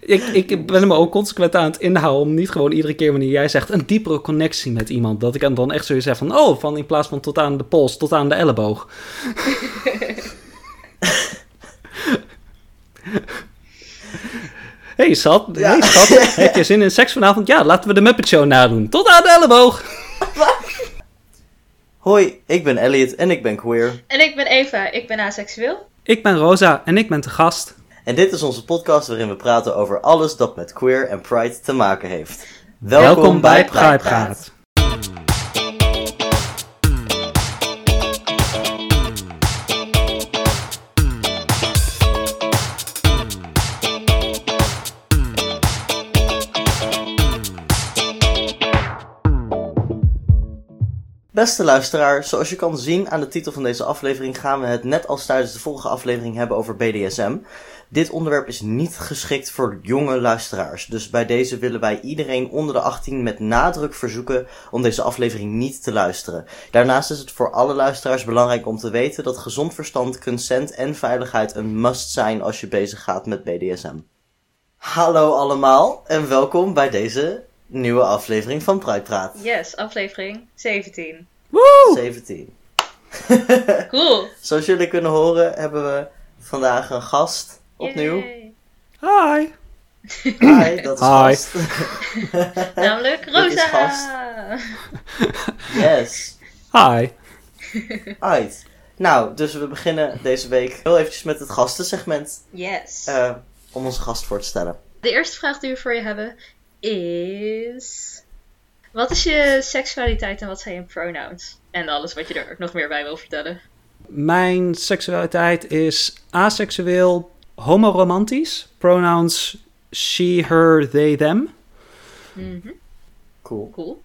Ik, ik ben hem ook consequent aan het inhouden om niet gewoon iedere keer wanneer jij zegt een diepere connectie met iemand, dat ik dan echt zo zeg van, oh, van in plaats van tot aan de pols, tot aan de elleboog. hey, schat, Ja. hey, schat, heb je zin in seks vanavond? Ja, laten we de Muppet Show nadoen. Tot aan de elleboog! Hoi, ik ben Elliot en ik ben queer. En ik ben Eva, ik ben aseksueel. Ik ben Rosa en ik ben te gast. En dit is onze podcast waarin we praten over alles dat met queer en pride te maken heeft. Welkom, bij Pride Praat. Beste luisteraar, zoals je kan zien aan de titel van deze aflevering gaan we het net als tijdens de vorige aflevering hebben over BDSM. Dit onderwerp is niet geschikt voor jonge luisteraars, dus bij deze willen wij iedereen onder de 18 met nadruk verzoeken om deze aflevering niet te luisteren. Daarnaast is het voor alle luisteraars belangrijk om te weten dat gezond verstand, consent en veiligheid een must zijn als je bezig gaat met BDSM. Hallo allemaal en welkom bij deze nieuwe aflevering van Pride Praat. Yes, aflevering 17. Woe! 17. Cool. Zoals jullie kunnen horen hebben we vandaag een gast opnieuw. Yay. Hi! Hi, dat is Hi. gast. Namelijk Dit is Rosa. gast. Yes. Hi! Right. Nou, dus we beginnen deze week heel eventjes met het gastensegment. Yes. eh, om onze gast voor te stellen. De eerste vraag die we voor je hebben is... Wat is je seksualiteit en wat zijn je pronouns? En alles wat je er nog meer bij wil vertellen. Mijn seksualiteit is aseksueel, homoromantisch. Pronouns she, her, they, them. Mhm, Cool. Cool.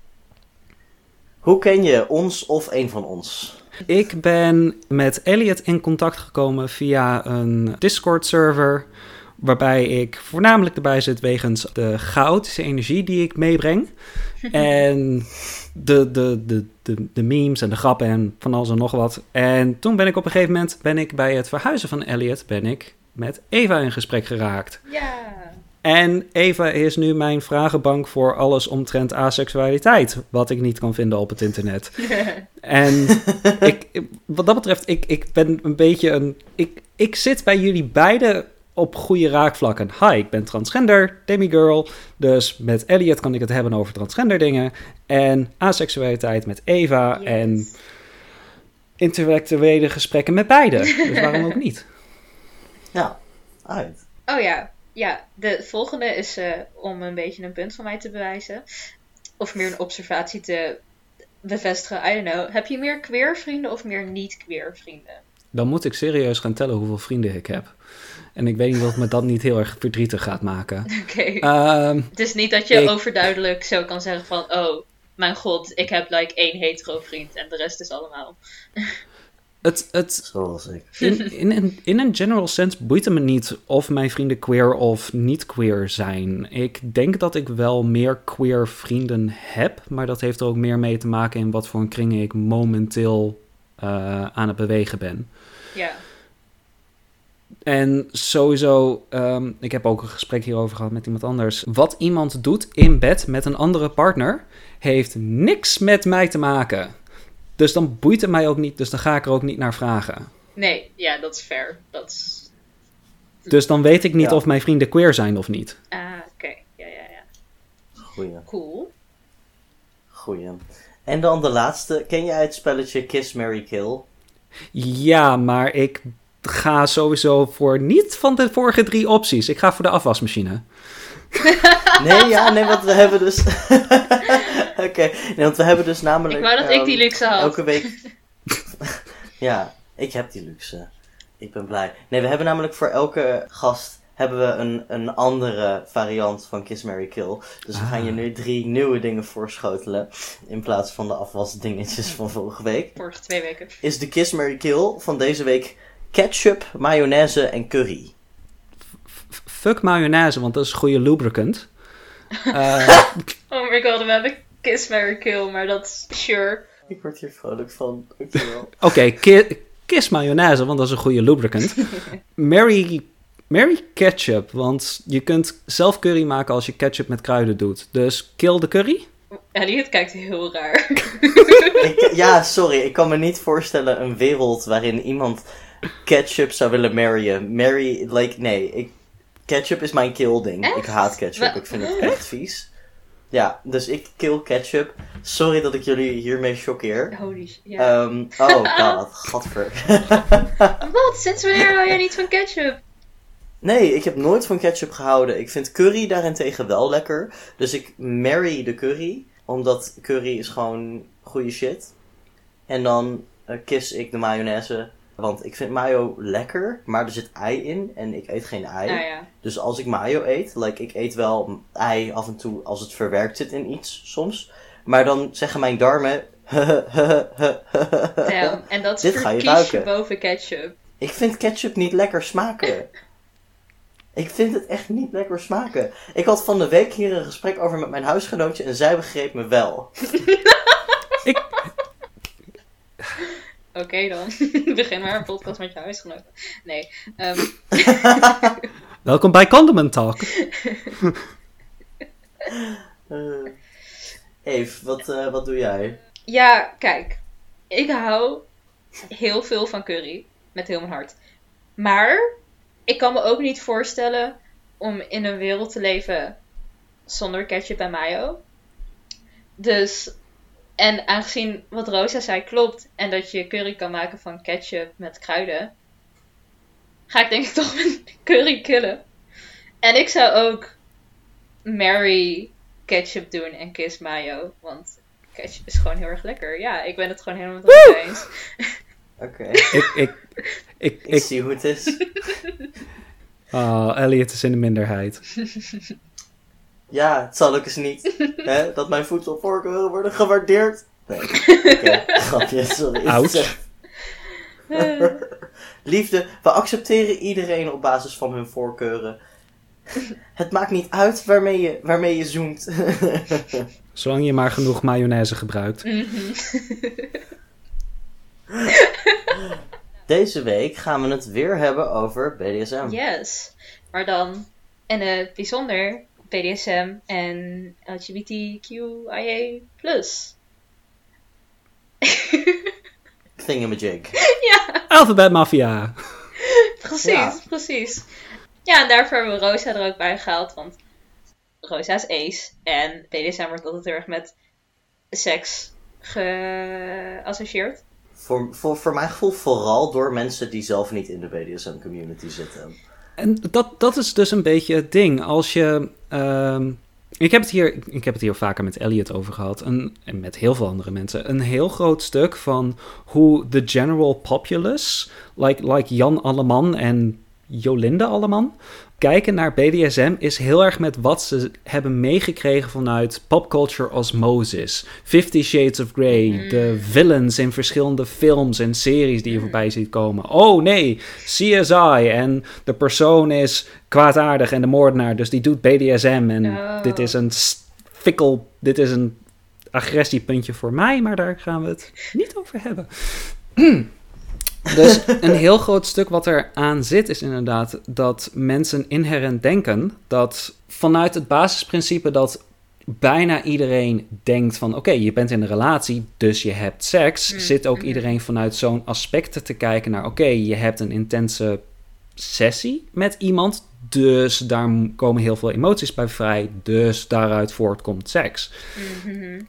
Hoe ken je ons of een van ons? Ik ben met Elliot in contact gekomen via een Discord-server. Waarbij ik voornamelijk erbij zit wegens de chaotische energie die ik meebreng. en de, de, de, de, de memes en de grappen en van alles en nog wat. En toen ben ik op een gegeven moment ben ik bij het verhuizen van Elliot ben ik met Eva in gesprek geraakt. Ja. En Eva is nu mijn vragenbank voor alles omtrent aseksualiteit. Wat ik niet kan vinden op het internet. En ik, wat dat betreft, ik, ik ben een beetje een. Ik, ik zit bij jullie beiden op goede raakvlakken. Hi, ik ben transgender, demigirl. Dus met Elliot kan ik het hebben over transgender dingen. En aseksualiteit met Eva. Yes. En intellectuele gesprekken met beide. Dus waarom ook niet? Ja, uit. Oh ja, ja. De volgende is eh, om een beetje een punt van mij te bewijzen. Of meer een observatie te bevestigen. I don't know. Heb je meer queer vrienden of meer niet-queer vrienden? Dan moet ik serieus gaan tellen hoeveel vrienden ik heb. En ik weet niet of me dat niet heel erg verdrietig gaat maken. Oké. Ehm, Het is niet dat je ik- overduidelijk zo kan zeggen van... Oh, mijn god, ik heb like één hetero vriend en de rest is allemaal... het, het, Zoals ik. in, in, een- in een general sense boeit het me niet of mijn vrienden queer of niet queer zijn. Ik denk dat ik wel meer queer vrienden heb, maar dat heeft er ook meer mee te maken in wat voor een kringen ik momenteel eh, aan het bewegen ben. Ja. En sowieso, ehm, ik heb ook een gesprek hierover gehad met iemand anders. Wat iemand doet in bed met een andere partner, heeft niks met mij te maken. Dus dan boeit het mij ook niet, dus dan ga ik er ook niet naar vragen. Nee, ja, dat is fair. Dat is... Dus dan weet ik niet Ja. of mijn vrienden queer zijn of niet. Ah, oké. Ja, ja, ja. Goeie, Cool. goeie. En dan de laatste. Ken jij het spelletje Kiss, Mary Kill? Ja, maar ik ga sowieso voor niet van de vorige drie opties. Ik ga voor de afwasmachine. Nee, ja, nee, want we hebben dus... Oké, nee, want we hebben dus namelijk... Ik wou dat ik die ehm, luxe had. Elke week. ja, ik heb die luxe. Ik ben blij. Nee, we hebben namelijk voor elke gast hebben we een, een andere variant van Kiss Mary Kill. Dus we Ah. gaan je nu drie nieuwe dingen voorschotelen. In plaats van de afwasdingetjes van vorige week. Vorige twee weken. Is de Kiss Mary Kill van deze week ketchup, mayonaise en curry. F- Fuck mayonaise, want dat is een goede lubricant. Eh, Oh my god, we hebben Kiss, Mary, Kill, maar dat is sure. Ik word hier vrolijk van. Dankjewel. Oké, ki- kiss mayonaise, want dat is een goede lubricant. Mary, Mary ketchup, want je kunt zelf curry maken als je ketchup met kruiden doet. Dus kill de curry. Elliot kijkt heel raar. Ik- ja, sorry, ik kan me niet voorstellen een wereld waarin iemand ketchup zou willen marryen. Mary, like, nee, ik, ketchup is mijn kill ding. Ik haat ketchup, Wa- ik vind het echt vies. Ja, dus ik kill ketchup. Sorry dat ik jullie hiermee choqueer. Holy shit. Ja. Ehm, oh god, gadver. Wat? Sinds wanneer hou jij niet van ketchup? Nee, ik heb nooit van ketchup gehouden. Ik vind curry daarentegen wel lekker. Dus ik marry de curry. Omdat curry is gewoon goede shit. En dan eh, kiss ik de mayonaise. Want ik vind mayo lekker, maar er zit ei in en ik eet geen ei. Nou ja. Dus als ik mayo eet, like, ik eet wel ei af en toe als het verwerkt zit in iets soms. Maar dan zeggen mijn darmen... Damn. En dat Dit ga je ruiken. boven ketchup. Ik vind ketchup niet lekker smaken. Ik vind het echt niet lekker smaken. Ik had van de week hier een gesprek over met mijn huisgenootje en zij begreep me wel. Oké dan. Begin maar een podcast met je huisgenoten. Nee. ehm, Welkom bij Condiment Talk. Eh Eve, wat, eh, wat doe jij? ja, kijk. Ik hou heel veel van curry. Met heel mijn hart. Maar ik kan me ook niet voorstellen om in een wereld te leven zonder ketchup en mayo. Dus, en aangezien wat Rosa zei klopt en dat je curry kan maken van ketchup met kruiden, ga ik denk ik toch mijn curry killen. En ik zou ook Mary ketchup doen en kiss mayo, want ketchup is gewoon heel erg lekker. Ja, ik ben het gewoon helemaal met elkaar eens. Oké, Ik, ik, ik, ik ik, zie hoe het is. oh, Elliot is in de minderheid. Ja, het zal ook eens niet hè, dat mijn voedselvoorkeuren worden gewaardeerd. Nee, oké, grapje, sorry. Ouch. Liefde, we accepteren iedereen op basis van hun voorkeuren. Het maakt niet uit waarmee je, waarmee je zoent. Zolang je maar genoeg mayonaise gebruikt. Mhm. Deze week gaan we het weer hebben over BDSM. Yes. Maar dan in het bijzonder BDSM en LGBTQIA+. Thingamajig. ja, Alphabet Mafia. precies, Ja. precies. Ja, en daarvoor hebben we Rosa er ook bij gehaald, want Rosa is ace. En BDSM wordt altijd heel erg met seks geassocieerd. Voor, voor, voor mijn gevoel vooral door mensen die zelf niet in de BDSM community zitten. En dat, dat is dus een beetje het ding. Als je. ehm, ik, heb het hier, ik heb het hier vaker met Elliot over gehad. En, met heel veel andere mensen. Een heel groot stuk van hoe de general populace. Like, like Jan Alleman en Jolinde Alleman. Kijken naar BDSM is heel erg met wat ze hebben meegekregen vanuit popculture osmosis. Fifty Shades of Grey, de villains in verschillende films en series die je voorbij ziet komen. Oh nee, CSI en de persoon is kwaadaardig en de moordenaar, dus die doet BDSM en Oh. dit is een fikkel, dit is een agressiepuntje voor mij, maar daar gaan we het niet over hebben. Dus een heel groot stuk wat er aan zit is inderdaad dat mensen inherent denken dat vanuit het basisprincipe dat bijna iedereen denkt van oké, je bent in een relatie, dus je hebt seks, Mm, zit ook mhm. iedereen vanuit zo'n aspect te kijken naar oké, je hebt een intense sessie met iemand, dus daar komen heel veel emoties bij vrij, dus daaruit voortkomt seks Mhm.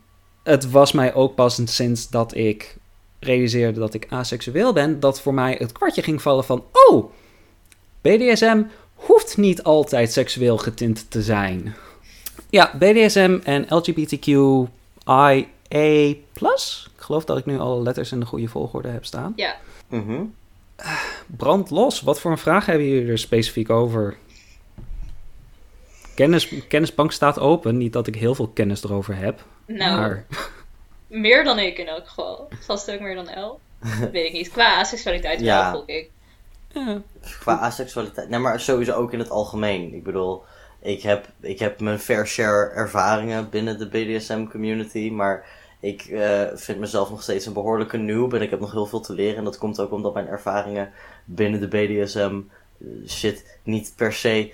het was mij ook pas sinds dat ik realiseerde dat ik aseksueel ben, dat voor mij het kwartje ging vallen van, oh, BDSM hoeft niet altijd seksueel getint te zijn. Ja, BDSM en LGBTQIA+. Ik geloof dat ik nu alle letters in de goede volgorde heb staan. Ja, Mhm. Brand los. Wat voor een vraag hebben jullie er specifiek over? Kennis, kennisbank staat open. Niet dat ik heel veel kennis erover heb. nou, Maar meer dan ik in elk geval. Vast ook meer dan El. Weet ik niet. Qua aseksualiteit wel, Ja. gok ik. ja, Qua aseksualiteit. Nee, maar sowieso ook in het algemeen. Ik bedoel, ik heb, ik heb mijn fair share ervaringen binnen de BDSM community. Maar ik eh, vind mezelf nog steeds een behoorlijke noob. En ik heb nog heel veel te leren. En dat komt ook omdat mijn ervaringen binnen de BDSM shit niet per se,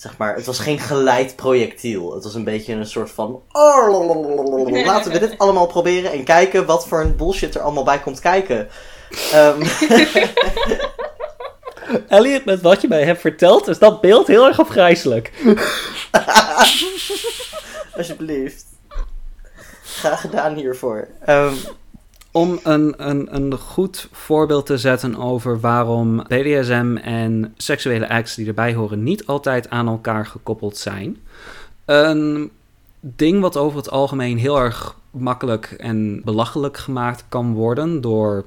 zeg maar, het was geen geleid projectiel. Het was een beetje een soort van, oh, laten we dit allemaal proberen en kijken wat voor een bullshit er allemaal bij komt kijken. Um, Elliot, met wat je mij hebt verteld, is dat beeld heel erg afgrijzelijk. Alsjeblieft. Graag gedaan hiervoor. Um, om een, een, een goed voorbeeld te zetten over waarom BDSM en seksuele acts die erbij horen niet altijd aan elkaar gekoppeld zijn. Een ding wat over het algemeen heel erg makkelijk en belachelijk gemaakt kan worden door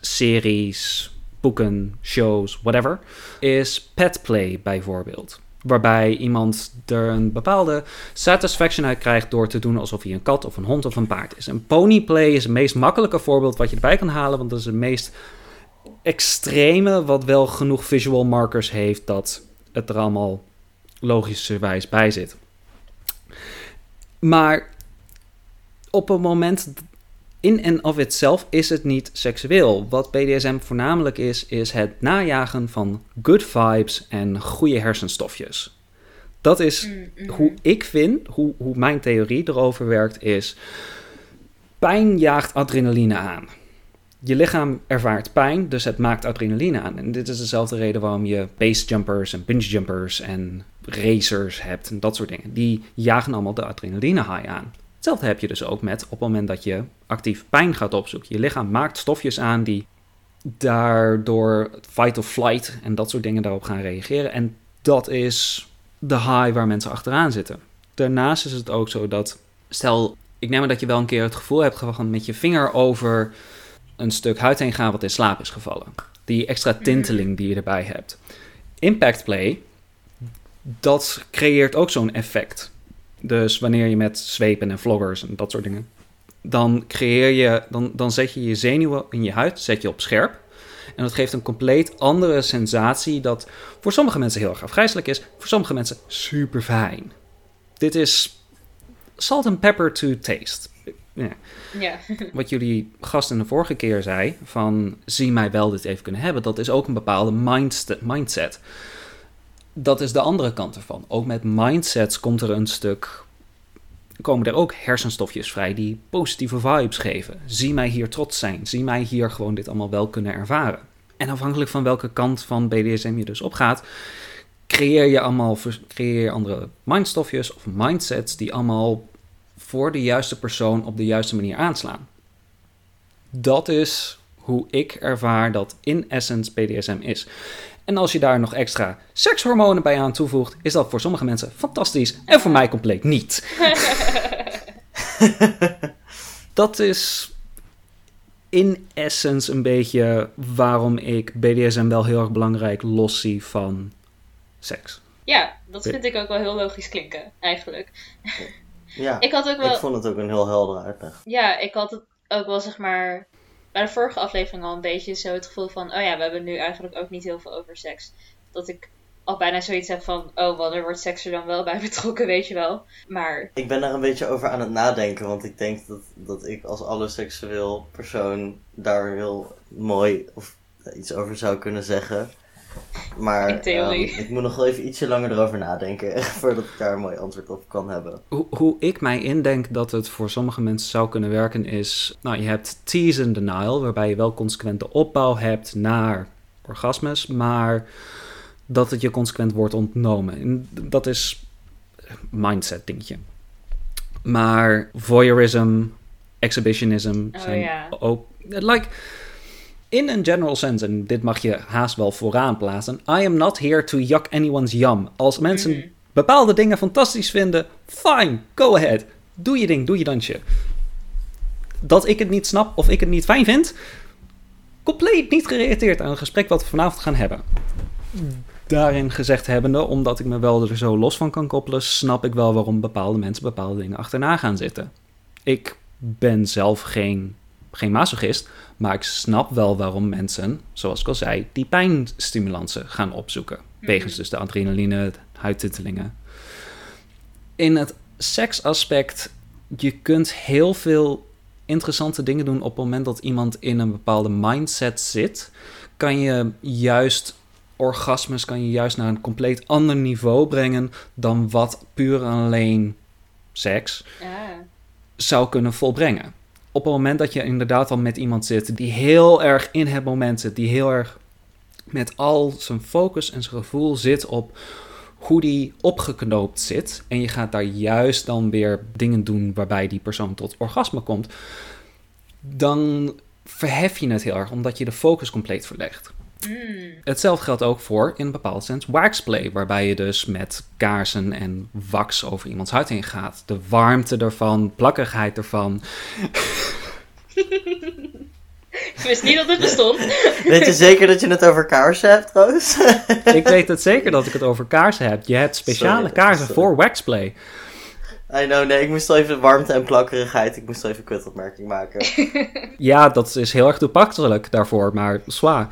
series, boeken, shows, whatever, is petplay bijvoorbeeld. Waarbij iemand er een bepaalde satisfaction uit krijgt door te doen alsof hij een kat of een hond of een paard is. En ponyplay is het meest makkelijke voorbeeld wat je erbij kan halen, want dat is het meest extreme, wat wel genoeg visual markers heeft dat het er allemaal logischerwijs bij zit. Maar op het moment in en of itself is het niet seksueel. Wat BDSM voornamelijk is, is het najagen van good vibes en goede hersenstofjes. Dat is mm, mm. hoe ik vind, hoe, hoe mijn theorie erover werkt, is pijn jaagt adrenaline aan. Je lichaam ervaart pijn, dus het maakt adrenaline aan. En dit is dezelfde reden waarom je basejumpers en binge jumpers en racers hebt en dat soort dingen. Die jagen allemaal de adrenaline high aan. Hetzelfde heb je dus ook met op het moment dat je actief pijn gaat opzoeken. Je lichaam maakt stofjes aan die daardoor fight of flight en dat soort dingen daarop gaan reageren. En dat is de high waar mensen achteraan zitten. Daarnaast is het ook zo dat, stel, ik neem maar dat je wel een keer het gevoel hebt gehad met je vinger over een stuk huid heen gaan wat in slaap is gevallen. Die extra tinteling die je erbij hebt. Impact play, dat creëert ook zo'n effect. Dus wanneer je met zwepen en vloggers en dat soort dingen, dan creëer je, dan, dan zet je je zenuwen in je huid, zet je op scherp. En dat geeft een compleet andere sensatie dat voor sommige mensen heel erg afgrijzelijk is, voor sommige mensen super fijn. Dit is salt and pepper to taste. Ja. ja. Wat jullie gast in de vorige keer zei, van zie mij wel dit even kunnen hebben, dat is ook een bepaalde mindset dat is de andere kant ervan. Ook met mindsets komt er een stuk. Komen er ook hersenstofjes vrij die positieve vibes geven. Zie mij hier trots zijn. Zie mij hier gewoon dit allemaal wel kunnen ervaren. En afhankelijk van welke kant van BDSM je dus opgaat, creëer je allemaal creëer andere mindstofjes of mindsets die allemaal voor de juiste persoon op de juiste manier aanslaan. Dat is hoe ik ervaar dat in essence BDSM is. En als je daar nog extra sekshormonen bij aan toevoegt, is dat voor sommige mensen fantastisch en voor mij compleet niet. dat is in essence een beetje waarom ik BDSM wel heel erg belangrijk los zie van seks. Ja, dat vind ik ook wel heel logisch klinken, eigenlijk. Ja, ik, had ook wel... ik vond het ook een heel heldere uitleg. Ja, ik had het ook wel, zeg maar, bij de vorige aflevering al een beetje zo het gevoel van, oh ja, we hebben nu eigenlijk ook niet heel veel over seks. Dat ik al bijna zoiets heb van, oh, wanneer wordt seks er dan wel bij betrokken, weet je wel. Maar... Ik ben daar een beetje over aan het nadenken, want ik denk dat, dat ik als alle seksueel persoon daar heel mooi of iets over zou kunnen zeggen. Maar um, ik moet nog wel even ietsje langer erover nadenken voordat ik daar een mooi antwoord op kan hebben. Hoe, hoe ik mij indenk dat het voor sommige mensen zou kunnen werken is... Nou, je hebt tease and denial, waarbij je wel consequente opbouw hebt naar orgasmes, maar dat het je consequent wordt ontnomen. En dat is mindset dingetje. Maar voyeurism, exhibitionism oh, zijn ook... Like, in een general sense, en dit mag je haast wel vooraan plaatsen, I am not here to yuck anyone's yum. Als mensen mhm. bepaalde dingen fantastisch vinden, fine, go ahead. Doe je ding, doe je dansje. Dat ik het niet snap of ik het niet fijn vind, compleet niet gerelateerd aan het gesprek wat we vanavond gaan hebben. Daarin gezegd hebbende, omdat ik me wel er zo los van kan koppelen, snap ik wel waarom bepaalde mensen bepaalde dingen achterna gaan zitten. Ik ben zelf geen, geen masochist, maar ik snap wel waarom mensen, zoals ik al zei, die pijnstimulansen gaan opzoeken. Mhm. Wegens dus de adrenaline, huidtittelingen. In het seksaspect, je kunt heel veel interessante dingen doen op het moment dat iemand in een bepaalde mindset zit. Kan je juist orgasmes kan je juist naar een compleet ander niveau brengen dan wat puur en alleen seks zou kunnen volbrengen. Op het moment dat je inderdaad al met iemand zit die heel erg in het moment zit, die heel erg met al zijn focus en zijn gevoel zit op hoe die opgeknoopt zit. En je gaat daar juist dan weer dingen doen waarbij die persoon tot orgasme komt. Dan verhef je het heel erg, omdat je de focus compleet verlegt. Mm. Hetzelfde geldt ook voor, in een bepaald sens, waxplay. Waarbij je dus met kaarsen en wax over iemands huid heen gaat. De warmte ervan, plakkerigheid ervan. Ik wist niet dat het bestond. Weet je zeker dat je het over kaarsen hebt, Roos? Ik weet het zeker dat ik het over kaarsen heb. Je hebt speciale Sorry, kaarsen sorry. voor waxplay. I know, nee, ik moest wel even warmte en plakkerigheid. Ik moest wel even een kutopmerking maken. Ja, dat is heel erg toepasselijk daarvoor, maar zwaar.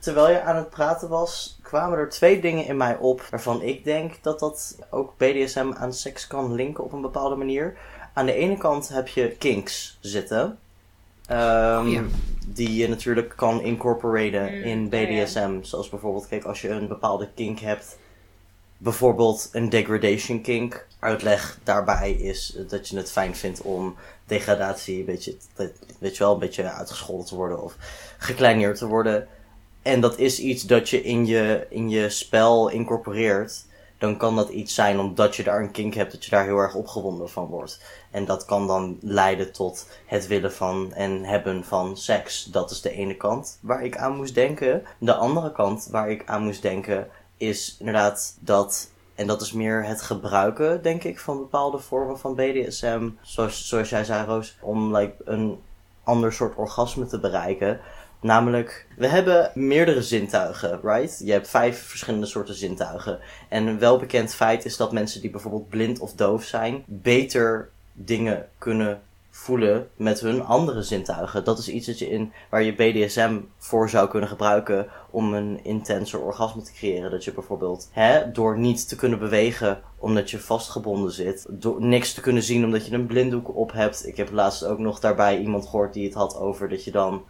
Terwijl je aan het praten was, kwamen er twee dingen in mij op waarvan ik denk dat dat ook BDSM aan seks kan linken op een bepaalde manier. Aan de ene kant heb je kinks zitten. ehm, Oh ja. Die je natuurlijk kan incorporaten Mm, in ja. BDSM. Zoals bijvoorbeeld, kijk, als je een bepaalde kink hebt. Bijvoorbeeld een degradation kink. Uitleg daarbij is dat je het fijn vindt om degradatie een beetje, weet je wel, een beetje uitgescholden te worden of gekleineerd te worden. En dat is iets dat je in je, in je spel incorporeert. Dan kan dat iets zijn omdat je daar een kink hebt, dat je daar heel erg opgewonden van wordt. En dat kan dan leiden tot het willen van en hebben van seks. Dat is de ene kant waar ik aan moest denken. De andere kant waar ik aan moest denken is inderdaad dat. En dat is meer het gebruiken, denk ik, van bepaalde vormen van BDSM. Zoals, zoals jij zei, Roos, om like, een ander soort orgasme te bereiken. Namelijk, we hebben meerdere zintuigen, right? Je hebt vijf verschillende soorten zintuigen. En een welbekend feit is dat mensen die bijvoorbeeld blind of doof zijn, beter dingen kunnen voelen met hun andere zintuigen. Dat is iets je in, waar je BDSM voor zou kunnen gebruiken om een intenser orgasme te creëren. Dat je bijvoorbeeld hè, door niet te kunnen bewegen omdat je vastgebonden zit, door niks te kunnen zien omdat je een blinddoek op hebt. Ik heb laatst ook nog daarbij iemand gehoord die het had over dat je dan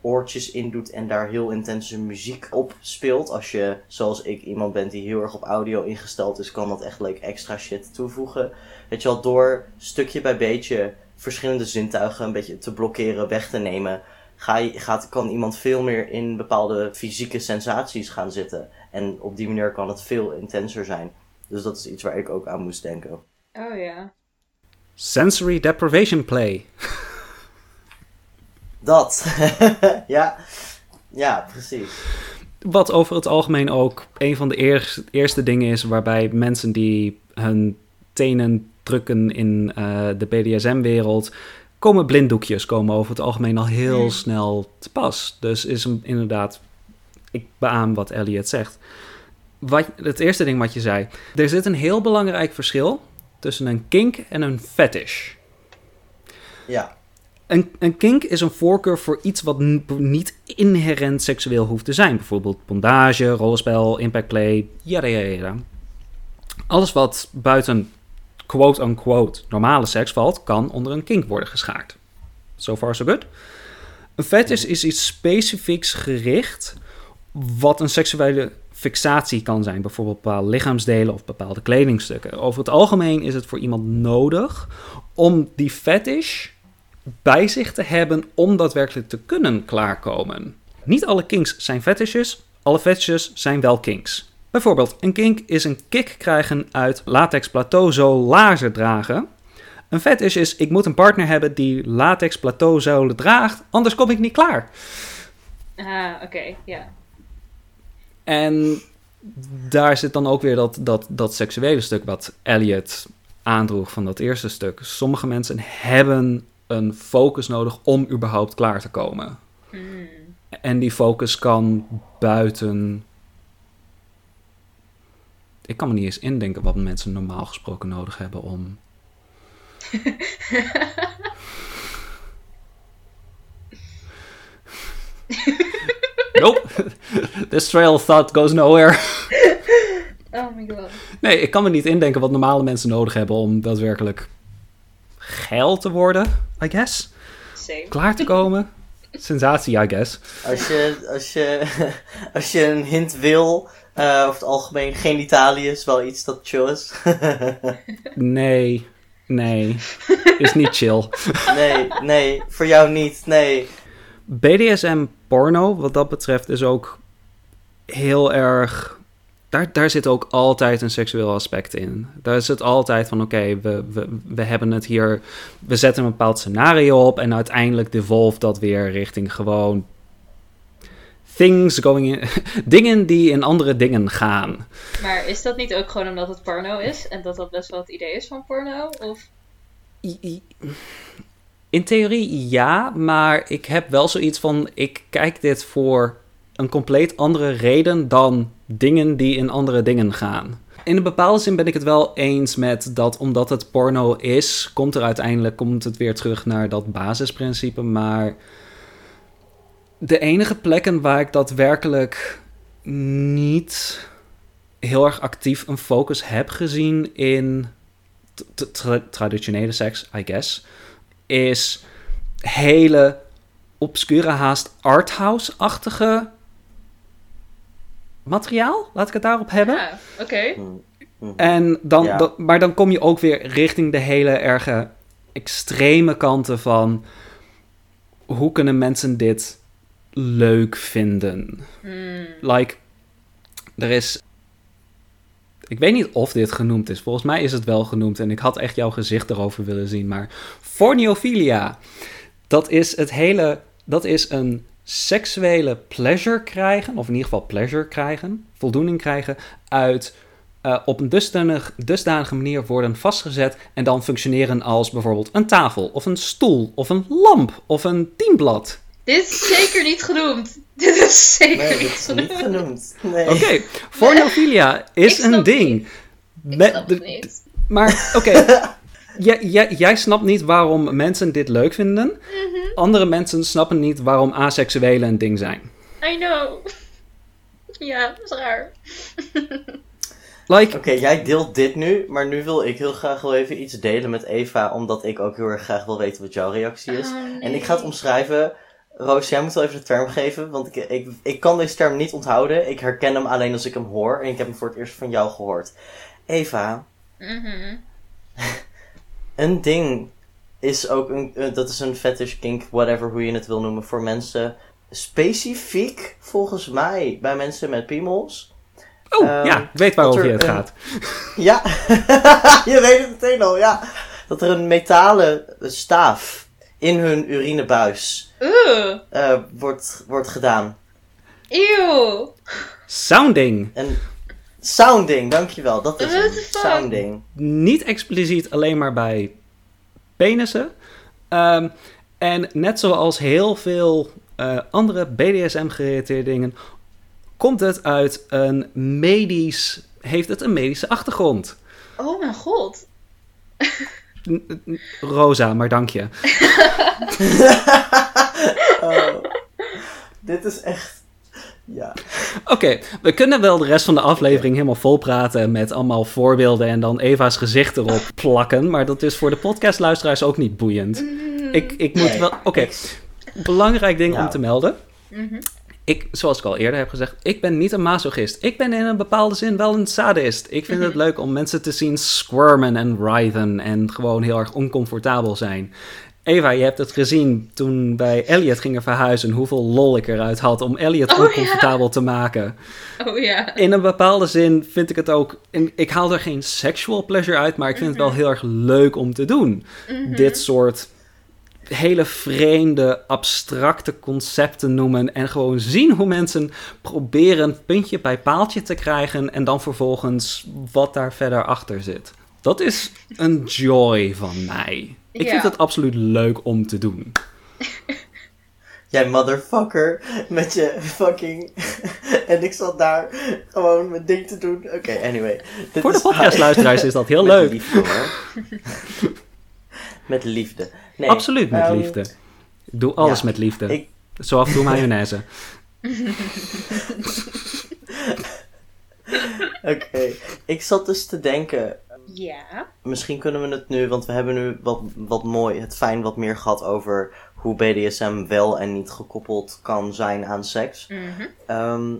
oortjes indoet en daar heel intense muziek op speelt. Als je, zoals ik, iemand bent die heel erg op audio ingesteld is, kan dat echt leuk extra shit toevoegen. Weet je wel, door stukje bij beetje verschillende zintuigen een beetje te blokkeren, weg te nemen, ga je, gaat, kan iemand veel meer in bepaalde fysieke sensaties gaan zitten. En op die manier kan het veel intenser zijn. Dus dat is iets waar ik ook aan moest denken. Oh ja. Sensory deprivation play. Dat. ja. Ja, precies. Wat over het algemeen ook een van de eer- eerste dingen is waarbij mensen die hun tenen drukken in eh, de BDSM-wereld, komen blinddoekjes komen over het algemeen al heel Hmm. snel te pas. Dus is hem inderdaad, ik beaam wat Elliot zegt. Wat, het eerste ding wat je zei, er zit een heel belangrijk verschil tussen een kink en een fetish. Ja. Een, een kink is een voorkeur voor iets wat niet inherent seksueel hoeft te zijn. Bijvoorbeeld bondage, rollenspel, impactplay, yada yada yada. Alles wat buiten quote-unquote normale seks valt, kan onder een kink worden geschaard. So far so good. Een fetish is iets specifieks gericht wat een seksuele fixatie kan zijn. Bijvoorbeeld bepaalde lichaamsdelen of bepaalde kledingstukken. Over het algemeen is het voor iemand nodig om die fetish bij zich te hebben om daadwerkelijk te kunnen klaarkomen. Niet alle kinks zijn fetishes, alle fetishes zijn wel kinks. Bijvoorbeeld, een kink is een kick krijgen uit latex plateau zo laarzen dragen. Een fetish is, ik moet een partner hebben die latex plateauzolen draagt, anders kom ik niet klaar. Ah, oké, ja. En daar zit dan ook weer dat, dat, dat seksuele stuk wat Elliot aandroeg van dat eerste stuk. Sommige mensen hebben een focus nodig om überhaupt klaar te komen. Hmm. En die focus kan buiten. Ik kan me niet eens indenken wat mensen normaal gesproken nodig hebben om. nope. This trail of thought goes nowhere. Oh my god. Nee, ik kan me niet indenken wat normale mensen nodig hebben om daadwerkelijk geil te worden, I guess. Same. Klaar te komen. sensatie, I guess. Als je, als je, als je een hint wil, uh, over het algemeen genitalië is wel iets dat chill is. nee, nee. Is niet chill. nee, nee, voor jou niet, nee. BDSM porno, wat dat betreft, is ook heel erg. Daar, daar zit ook altijd een seksueel aspect in. Daar is het altijd van: oké, we, we, we hebben het hier. We zetten een bepaald scenario op. En uiteindelijk devolft dat weer richting gewoon. Things going in. dingen die in andere dingen gaan. Maar is dat niet ook gewoon omdat het porno is? En dat dat best wel het idee is van porno? Of. In theorie ja, maar ik heb wel zoiets van: ik kijk dit voor een compleet andere reden dan dingen die in andere dingen gaan. In een bepaalde zin ben ik het wel eens met dat omdat het porno is, komt er uiteindelijk komt het weer terug naar dat basisprincipe. Maar de enige plekken waar ik daadwerkelijk niet heel erg actief een focus heb gezien in traditionele seks, I guess, is hele obscure haast arthouse-achtige materiaal. Laat ik het daarop hebben. Ja, oké. Mm, mm. En dan, maar dan kom je ook weer richting de hele erge extreme kanten van hoe kunnen mensen dit leuk vinden? Hmm. Like, er is. Ik weet niet of dit genoemd is. Volgens mij is het wel genoemd. En ik had echt jouw gezicht erover willen zien. Maar forniophilia. Dat is het hele. Dat is een seksuele pleasure krijgen, of in ieder geval pleasure krijgen, voldoening krijgen uit uh, op een dusdanig, dusdanige manier worden vastgezet en dan functioneren als bijvoorbeeld een tafel, of een stoel, of een lamp, of een dienblad. Dit is zeker niet genoemd. Dit is zeker nee, niet, dit is niet genoemd. Nee. Oké, okay. is een ding. Niet. Ik snap het niet. Maar oké, jij, jij snapt niet waarom mensen dit leuk vinden. Mhm. Andere mensen snappen niet waarom asexuelen een ding zijn. I know. Ja, dat is raar. Like... Oké, jij deelt dit nu, maar nu wil ik heel graag wel even iets delen met Eva, omdat ik ook heel erg graag wil weten wat jouw reactie is. Oh, nee. En ik ga het omschrijven. Roos, jij moet wel even de term geven, want ik, ik, ik kan deze term niet onthouden. Ik herken hem alleen als ik hem hoor en ik heb hem voor het eerst van jou gehoord. Eva, Mhm. een ding is ook een, eh, dat is een fetish, kink, whatever hoe je het wil noemen, voor mensen specifiek, volgens mij, bij mensen met piemels. Oh, Ehm, ja, ik weet waarover er je het een- gaat. Ja, je weet het meteen al, ja. Dat er een metalen staaf in hun urinebuis Oeh. eh, wordt, wordt gedaan. Eeuw. Sounding. En sounding, dankjewel, dat is het. Sounding. Niet expliciet alleen maar bij penissen. Ehm, en net zoals heel veel eh, andere BDSM-gerelateerde dingen, komt het uit een medisch. Heeft het een medische achtergrond? Oh mijn god. Rosa, maar dank je. Oh, dit is echt... Ja. Oké, we kunnen wel de rest van de aflevering helemaal vol praten met allemaal voorbeelden en dan Eva's gezicht erop plakken. Maar dat is voor de podcastluisteraars ook niet boeiend. Mm. Ik, ik moet Nee. wel. Oké, belangrijk ding om te melden. Mhm. Ik, zoals ik al eerder heb gezegd, ik ben niet een masochist. Ik ben in een bepaalde zin wel een sadist. Ik vind het leuk om mensen te zien squirmen en writhen en gewoon heel erg oncomfortabel zijn. Eva, je hebt het gezien toen wij Elliot gingen verhuizen, hoeveel lol ik eruit had om Elliot Oh, ja. oncomfortabel te maken. Oh ja. In een bepaalde zin vind ik het ook. Ik haal er geen sexual pleasure uit, maar ik vind het wel heel erg leuk om te doen. Mhm. Dit soort hele vreemde, abstracte concepten noemen. En gewoon zien hoe mensen proberen puntje bij paaltje te krijgen. En dan vervolgens wat daar verder achter zit. Dat is een joy van mij. Ik Ja. vind het absoluut leuk om te doen. Jij motherfucker met je fucking... en ik zat daar gewoon mijn ding te doen. Oké, anyway. Voor de is- podcastluisteraars is dat heel Met leuk. liefde hoor. met liefde. Nee, Absoluut met ehm, liefde. Ik doe alles ja, met liefde. ik- Zo af en toe mayonaise. Oké, ik zat dus te denken, Ja. Misschien kunnen we het nu, want we hebben nu wat, wat mooi, het fijn wat meer gehad over hoe BDSM wel en niet gekoppeld kan zijn aan seks. Mhm. Ehm,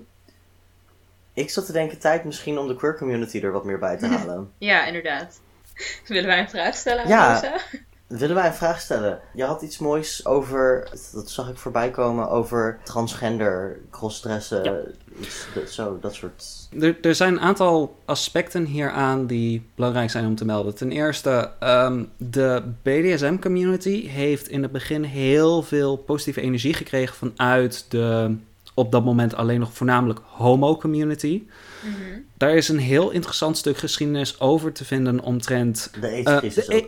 ik zat te denken, tijd misschien om de queer community er wat meer bij te halen. Ja, inderdaad. Willen wij een vraag stellen aan Ja. Willen wij een vraag stellen? Je had iets moois over, dat zag ik voorbij komen, over transgender, crossdressen, iets, dat- zo, dat soort... Er, er zijn een aantal aspecten hieraan die belangrijk zijn om te melden. Ten eerste, ehm, de BDSM-community heeft in het begin heel veel positieve energie gekregen vanuit de op dat moment alleen nog voornamelijk homo-community. Mhm. Daar is een heel interessant stuk geschiedenis over te vinden omtrent De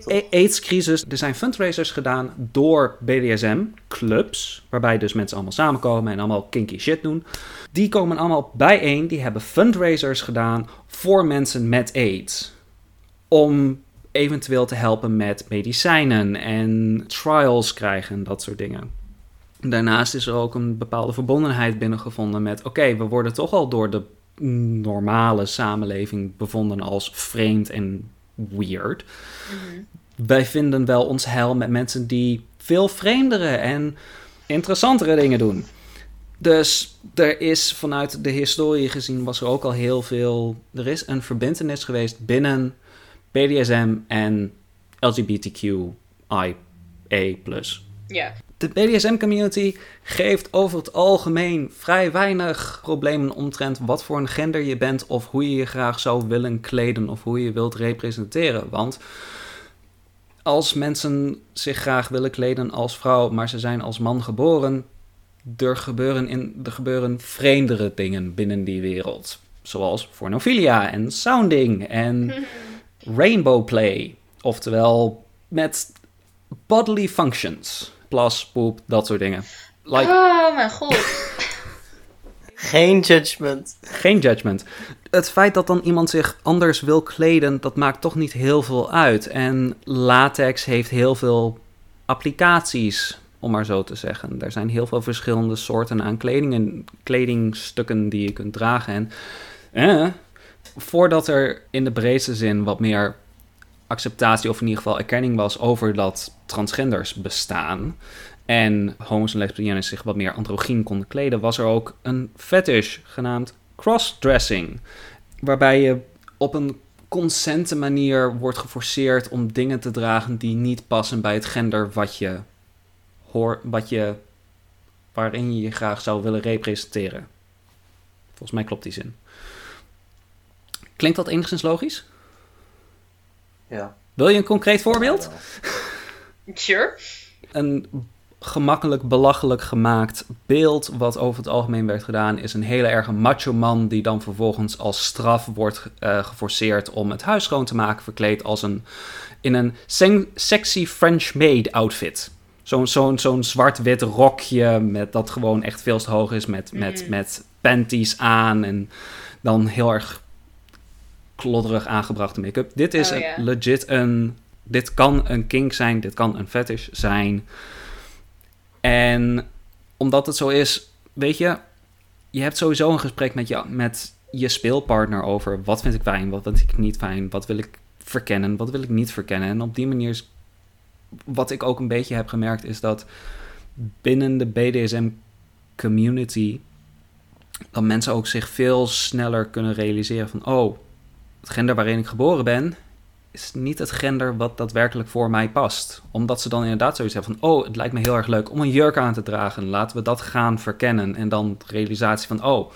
eh, AIDS-crisis de. Er zijn fundraisers gedaan door BDSM-clubs, waarbij dus mensen allemaal samenkomen en allemaal kinky shit doen. Die komen allemaal bijeen, die hebben fundraisers gedaan voor mensen met AIDS. Om eventueel te helpen met medicijnen en trials krijgen, dat soort dingen. Daarnaast is er ook een bepaalde verbondenheid binnengevonden met... oké, we worden toch al door de normale samenleving bevonden als vreemd en weird. Mhm. Wij vinden wel ons heil met mensen die veel vreemdere en interessantere dingen doen. Dus er is vanuit de historie gezien was er ook al heel veel. Er is een verbindenis geweest binnen BDSM en LGBTQIA. Ja. De BDSM-community geeft over het algemeen vrij weinig problemen omtrent wat voor een gender je bent of hoe je je graag zou willen kleden of hoe je je wilt representeren. Want als mensen zich graag willen kleden als vrouw, maar ze zijn als man geboren, er gebeuren, in, er gebeuren vreemdere dingen binnen die wereld. Zoals pornofilia en sounding en rainbow play. Oftewel met bodily functions. Plas, poep, dat soort dingen. Like, Oh mijn god. Geen judgment. geen judgment. Het feit dat dan iemand zich anders wil kleden, dat maakt toch niet heel veel uit. En latex heeft heel veel applicaties, om maar zo te zeggen. Er zijn heel veel verschillende soorten aan kledingen, kledingstukken die je kunt dragen. En eh, voordat er in de breedste zin wat meer acceptatie of in ieder geval erkenning was over dat transgenders bestaan en homo's en lesbiennes zich wat meer androgyn konden kleden, was er ook een fetish genaamd crossdressing, waarbij je op een consente manier wordt geforceerd om dingen te dragen die niet passen bij het gender wat je hoort, wat je waarin je je graag zou willen representeren. Volgens mij klopt die zin. Klinkt dat enigszins logisch? Ja. Wil je een concreet voorbeeld? Sure. Een gemakkelijk belachelijk gemaakt beeld wat over het algemeen werd gedaan is een hele erge macho man die dan vervolgens als straf wordt eh, geforceerd om het huis schoon te maken verkleed als een in een sen- sexy French maid outfit. Zo'n zo'n zo'n zwart-wit rokje met dat gewoon echt veel te hoog is met, met, Mhm. met panties aan en dan heel erg klodderig aangebrachte make-up. Dit is Oh, legit een dit kan een kink zijn, dit kan een fetish zijn. En omdat het zo is, weet je, je hebt sowieso een gesprek met je, met je speelpartner over wat vind ik fijn, wat vind ik niet fijn, wat wil ik verkennen, wat wil ik niet verkennen. En op die manier, is- wat ik ook een beetje heb gemerkt, is dat binnen de BDSM community, dat mensen ook zich veel sneller kunnen realiseren van, oh, het gender waarin ik geboren ben, is niet het gender wat daadwerkelijk voor mij past. Omdat ze dan inderdaad zoiets hebben van... oh, het lijkt me heel erg leuk om een jurk aan te dragen. Laten we dat gaan verkennen. En dan de realisatie van... oh,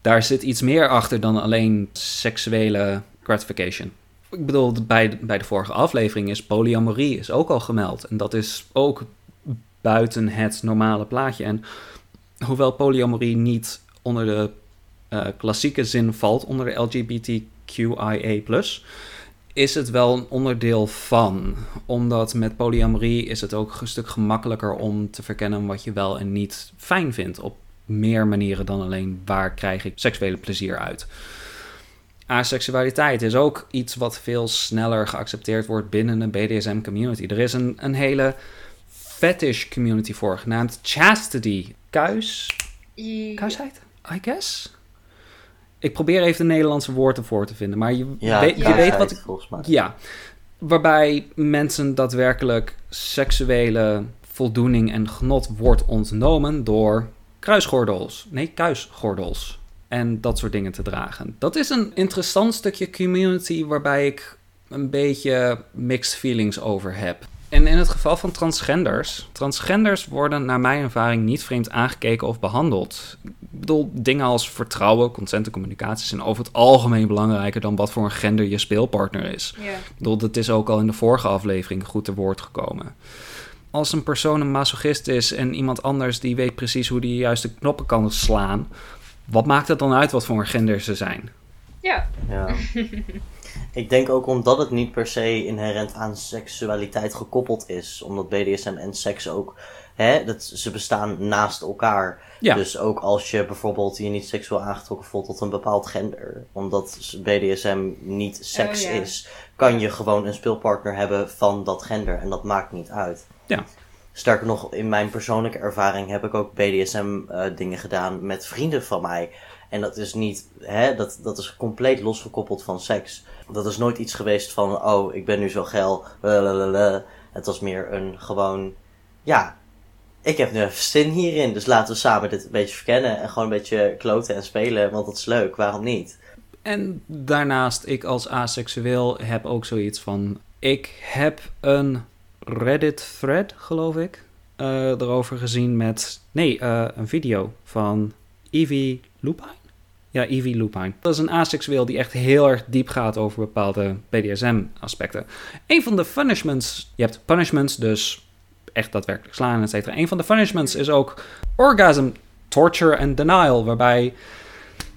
daar zit iets meer achter dan alleen seksuele gratification. Ik bedoel, bij bij de vorige aflevering is polyamorie is ook al gemeld. En dat is ook buiten het normale plaatje. En hoewel polyamorie niet onder de eh, klassieke zin valt... onder de LGBTQIA+, is het wel een onderdeel van. Omdat met polyamorie is het ook een stuk gemakkelijker om te verkennen wat je wel en niet fijn vindt. Op meer manieren dan alleen waar krijg ik seksuele plezier uit. Aseksualiteit is ook iets wat veel sneller geaccepteerd wordt binnen een BDSM community. Er is een, een hele fetish community voor, genaamd chastity. Kuis? Kuisheid? I guess? Ik probeer even de Nederlandse woorden voor te vinden, maar je, Ja, weet, je weet wat ik... Ja, waarbij mensen daadwerkelijk seksuele voldoening en genot wordt ontnomen door kruisgordels. Nee, kuisgordels. En dat soort dingen te dragen. Dat is een interessant stukje community waarbij ik een beetje mixed feelings over heb. En in het geval van transgenders, transgenders worden naar mijn ervaring niet vreemd aangekeken of behandeld. Ik bedoel, dingen als vertrouwen, consent en communicatie zijn over het algemeen belangrijker dan wat voor een gender je speelpartner is. Ja. Ik bedoel, dat is ook al in de vorige aflevering goed te woord gekomen. Als een persoon een masochist is en iemand anders die weet precies hoe die juiste knoppen kan slaan, wat maakt het dan uit wat voor een gender ze zijn? Ja. Ja. Ik denk ook omdat het niet per se inherent aan seksualiteit gekoppeld is. Omdat BDSM en seks ook, hè, dat, ze bestaan naast elkaar. Ja. Dus ook als je bijvoorbeeld je niet seksueel aangetrokken voelt tot een bepaald gender, omdat BDSM niet seks Oh, ja. is, kan je gewoon een speelpartner hebben van dat gender en dat maakt niet uit. Ja. Sterker nog, in mijn persoonlijke ervaring heb ik ook BDSM-dingen gedaan met vrienden van mij. En dat is niet, hè, dat, dat is compleet losgekoppeld van seks. Dat is nooit iets geweest van, oh, ik ben nu zo geil. lalalala. Het was meer een gewoon, ja, ik heb nu even zin hierin. Dus laten we samen dit een beetje verkennen. En gewoon een beetje kloten en spelen, want dat is leuk. Waarom niet? En daarnaast, ik als aseksueel heb ook zoiets van. Ik heb een Reddit-thread, geloof ik, eh, erover gezien met. Nee, eh, een video van Evie Lupine. Ja, Evie Lupine. Dat is een aseksueel die echt heel erg diep gaat over bepaalde BDSM-aspecten. Een van de punishments. Je hebt punishments, dus echt daadwerkelijk slaan, et cetera. Een van de punishments is ook orgasm, torture en denial, waarbij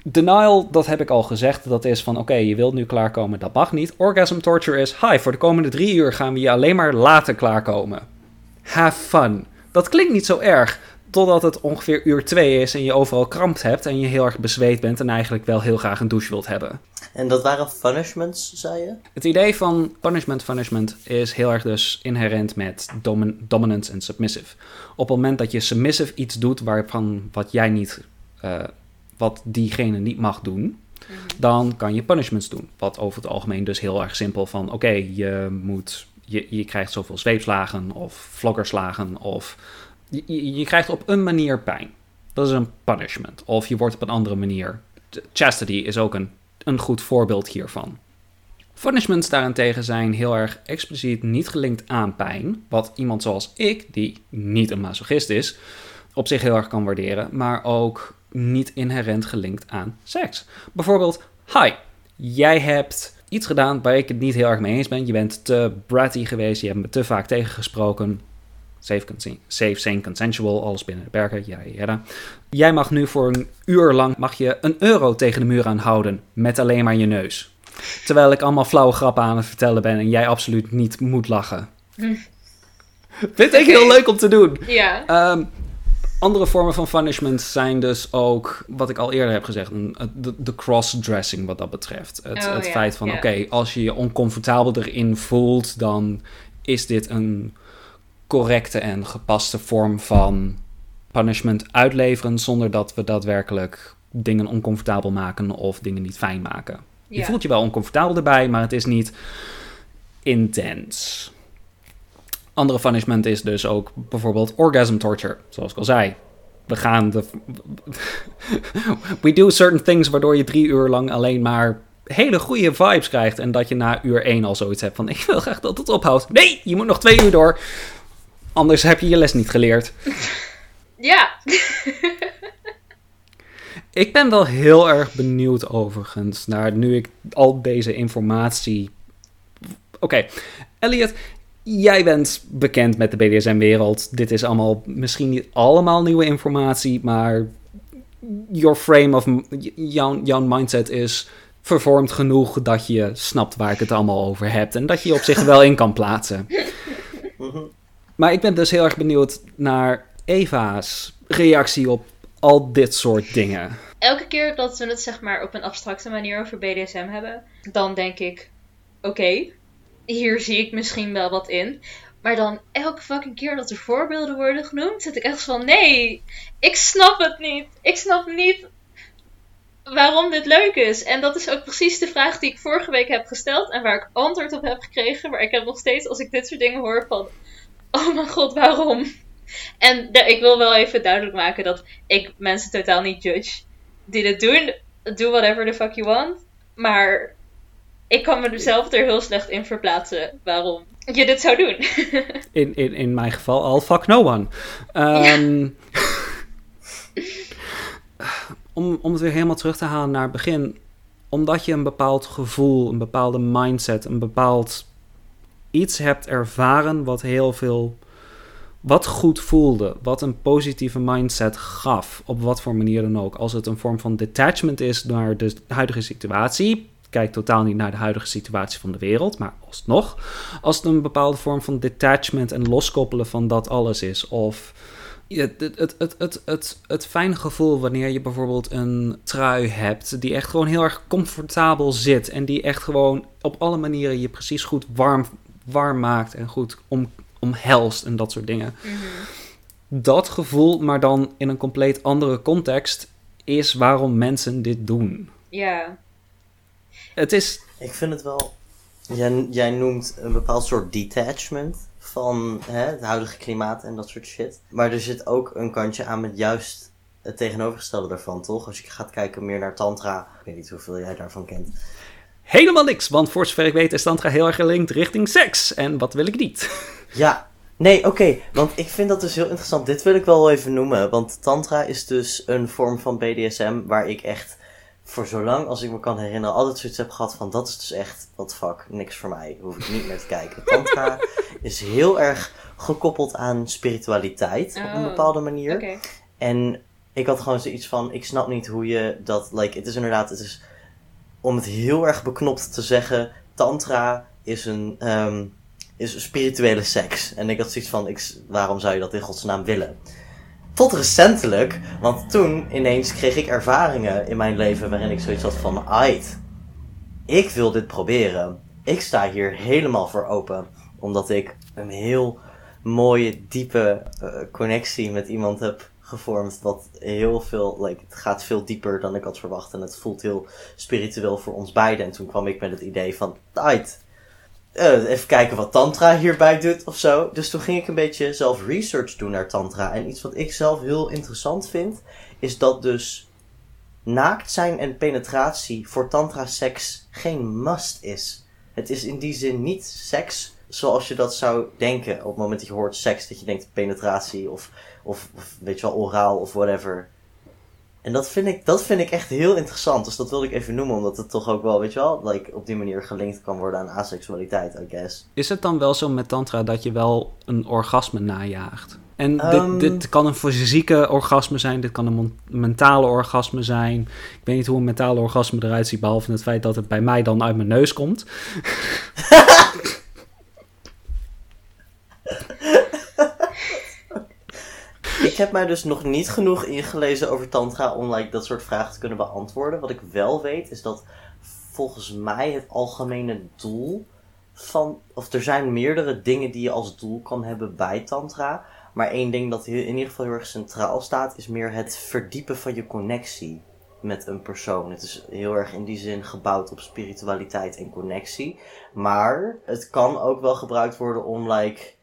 Denial, dat heb ik al gezegd. Dat is van, oké, je wilt nu klaarkomen, dat mag niet. Orgasm torture is, hi, voor de komende drie uur gaan we je alleen maar laten klaarkomen. Have fun. Dat klinkt niet zo erg, totdat het ongeveer uur twee is en je overal kramp hebt en je heel erg bezweet bent en eigenlijk wel heel graag een douche wilt hebben. En dat waren punishments, zei je? Het idee van punishment punishment is heel erg dus inherent met domin dominance en submissive. Op het moment dat je submissive iets doet waarvan wat jij niet, eh, wat diegene niet mag doen, dan kan je punishments doen. Wat over het algemeen dus heel erg simpel van, oké, je moet, je, je krijgt zoveel zweepslagen of vloggerslagen of je, je krijgt op een manier pijn. Dat is een punishment. Of je wordt op een andere manier. Chastity is ook een, een goed voorbeeld hiervan. Punishments daarentegen zijn heel erg expliciet niet gelinkt aan pijn. Wat iemand zoals ik, die niet een masochist is, op zich heel erg kan waarderen. Maar ook niet inherent gelinkt aan seks. Bijvoorbeeld, hi, jij hebt iets gedaan waar ik het niet heel erg mee eens ben. Je bent te bratty geweest, je hebt me te vaak tegengesproken. Safe, safe sane, consensual, alles binnen de perken. Ja. Jij mag nu voor een uur lang mag je een euro tegen de muur aanhouden met alleen maar je neus. Terwijl ik allemaal flauwe grappen aan het vertellen ben en jij absoluut niet moet lachen. Vind ik heel leuk om te doen. Ja. Ehm, andere vormen van punishment zijn dus ook, wat ik al eerder heb gezegd, de, de cross-dressing wat dat betreft. Het, Oh, het ja, feit van, ja. oké, als je je oncomfortabel erin voelt, dan is dit een correcte en gepaste vorm van punishment uitleveren, zonder dat we daadwerkelijk dingen oncomfortabel maken of dingen niet fijn maken. Je voelt je wel oncomfortabel erbij, maar het is niet intens. Andere punishment is dus ook bijvoorbeeld orgasm torture, zoals ik al zei. We gaan de. We do certain things waardoor je drie uur lang alleen maar hele goede vibes krijgt. En dat je na uur één al zoiets hebt van: ik wil graag dat het ophoudt. Nee, je moet nog twee uur door. Anders heb je je les niet geleerd. Ja. Ik ben wel heel erg benieuwd overigens naar nu ik al deze informatie. Oké, Elliot, jij bent bekend met de BDSM-wereld. Dit is allemaal misschien niet allemaal nieuwe informatie, maar your frame of jouw, jouw mindset is vervormd genoeg dat je snapt waar ik het allemaal over heb en dat je je op zich wel in kan plaatsen. Maar ik ben dus heel erg benieuwd naar Eva's reactie op al dit soort dingen. Elke keer dat we het zeg maar op een abstracte manier over BDSM hebben, dan denk ik: oké, hier zie ik misschien wel wat in. Maar dan elke fucking keer dat er voorbeelden worden genoemd, zit ik echt van: nee, ik snap het niet. Ik snap niet waarom dit leuk is. En dat is ook precies de vraag die ik vorige week heb gesteld en waar ik antwoord op heb gekregen. Maar ik heb nog steeds, als ik dit soort dingen hoor, van: oh mijn god, waarom? En de, ik wil wel even duidelijk maken dat ik mensen totaal niet judge die dit doen. Do whatever the fuck you want. Maar ik kan mezelf er heel slecht in verplaatsen waarom je dit zou doen. in, in, in mijn geval al fuck no one. Ehm, om, om het weer helemaal terug te halen naar het begin. Omdat je een bepaald gevoel, een bepaalde mindset, een bepaald iets hebt ervaren wat heel veel. Wat goed voelde, wat een positieve mindset gaf, op wat voor manier dan ook. Als het een vorm van detachment is naar de huidige situatie, kijk totaal niet naar de huidige situatie van de wereld, maar alsnog, als het een bepaalde vorm van detachment en loskoppelen van dat alles is, of het, het, het, het, het, het fijne gevoel wanneer je bijvoorbeeld een trui hebt die echt gewoon heel erg comfortabel zit en die echt gewoon op alle manieren je precies goed warm, warm maakt en goed om, omhelst en dat soort dingen. Dat gevoel, maar dan in een compleet andere context, is waarom mensen dit doen. Ja. Het is. Ik vind het wel. Jij, jij noemt een bepaald soort detachment van hè, het huidige klimaat en dat soort shit. Maar er zit ook een kantje aan met juist het tegenovergestelde daarvan, toch? Als je gaat kijken meer naar Tantra. Ik weet niet hoeveel jij daarvan kent. Helemaal niks, want voor zover ik weet is Tantra heel erg gelinkt richting seks. En wat wil ik niet? Ja, nee, oké. want ik vind dat dus heel interessant. Dit wil ik wel even noemen. Want Tantra is dus een vorm van BDSM waar ik echt voor zolang als ik me kan herinneren altijd zoiets heb gehad van dat is dus echt, wat fuck, niks voor mij. Hoef ik niet meer te kijken. Tantra is heel erg gekoppeld aan spiritualiteit op een Oh, bepaalde manier. Oké. En ik had gewoon zoiets van, ik snap niet hoe je dat, like, het is inderdaad, het is, om het heel erg beknopt te zeggen, tantra is een, ehm, is spirituele seks. En ik had zoiets van, ik, waarom zou je dat in godsnaam willen? Tot recentelijk, want toen ineens kreeg ik ervaringen in mijn leven waarin ik zoiets had van, ait, ik wil dit proberen. Ik sta hier helemaal voor open, omdat ik een heel mooie, diepe eh, connectie met iemand heb gevormd. Wat heel veel, like, het gaat veel dieper dan ik had verwacht. En het voelt heel spiritueel voor ons beiden. En toen kwam ik met het idee van, right, eh, even kijken wat Tantra hierbij doet of zo. Dus toen ging ik een beetje zelf research doen naar Tantra. En iets wat ik zelf heel interessant vind, is dat dus naakt zijn en penetratie voor Tantra-seks geen must is. Het is in die zin niet seks zoals je dat zou denken op het moment dat je hoort seks, dat je denkt penetratie of, of, of weet je wel, oraal of whatever. En dat vind, ik, dat vind ik echt heel interessant. Dus dat wilde ik even noemen, omdat het toch ook wel, weet je wel, like, op die manier gelinkt kan worden aan aseksualiteit, I guess. Is het dan wel zo met Tantra dat je wel een orgasme najaagt? En Ehm. dit, dit kan een fysieke orgasme zijn, dit kan een mentale orgasme zijn. Ik weet niet hoe een mentale orgasme eruit ziet, behalve het feit dat het bij mij dan uit mijn neus komt. Ik heb mij dus nog niet genoeg ingelezen over tantra om like, dat soort vragen te kunnen beantwoorden. Wat ik wel weet is dat volgens mij het algemene doel van... Of er zijn meerdere dingen die je als doel kan hebben bij tantra. Maar één ding dat in ieder geval heel erg centraal staat is meer het verdiepen van je connectie met een persoon. Het is heel erg in die zin gebouwd op spiritualiteit en connectie. Maar het kan ook wel gebruikt worden om like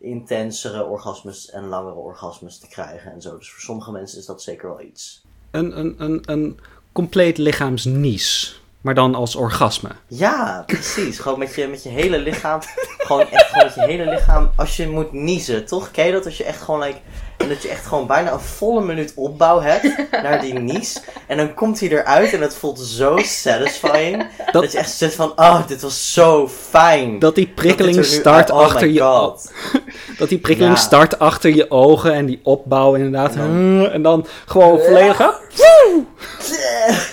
intensere orgasmes en langere orgasmes te krijgen en zo. Dus voor sommige mensen is dat zeker wel iets. Een, een, een, een compleet lichaamsnies, maar dan als orgasme. Ja, precies. Gewoon met je, met je hele lichaam. gewoon echt gewoon met je hele lichaam. Als je moet niezen, toch? Ken je dat? Als je echt gewoon like. En dat je echt gewoon bijna een volle minuut opbouw hebt naar die nies. En dan komt hij eruit en het voelt zo satisfying. Dat, je echt zit van, oh, dit was zo fijn. Dat die prikkeling start oh achter je God. Dat die prikkeling Ja. start achter je ogen en die opbouw inderdaad. En dan- En dan gewoon volledig.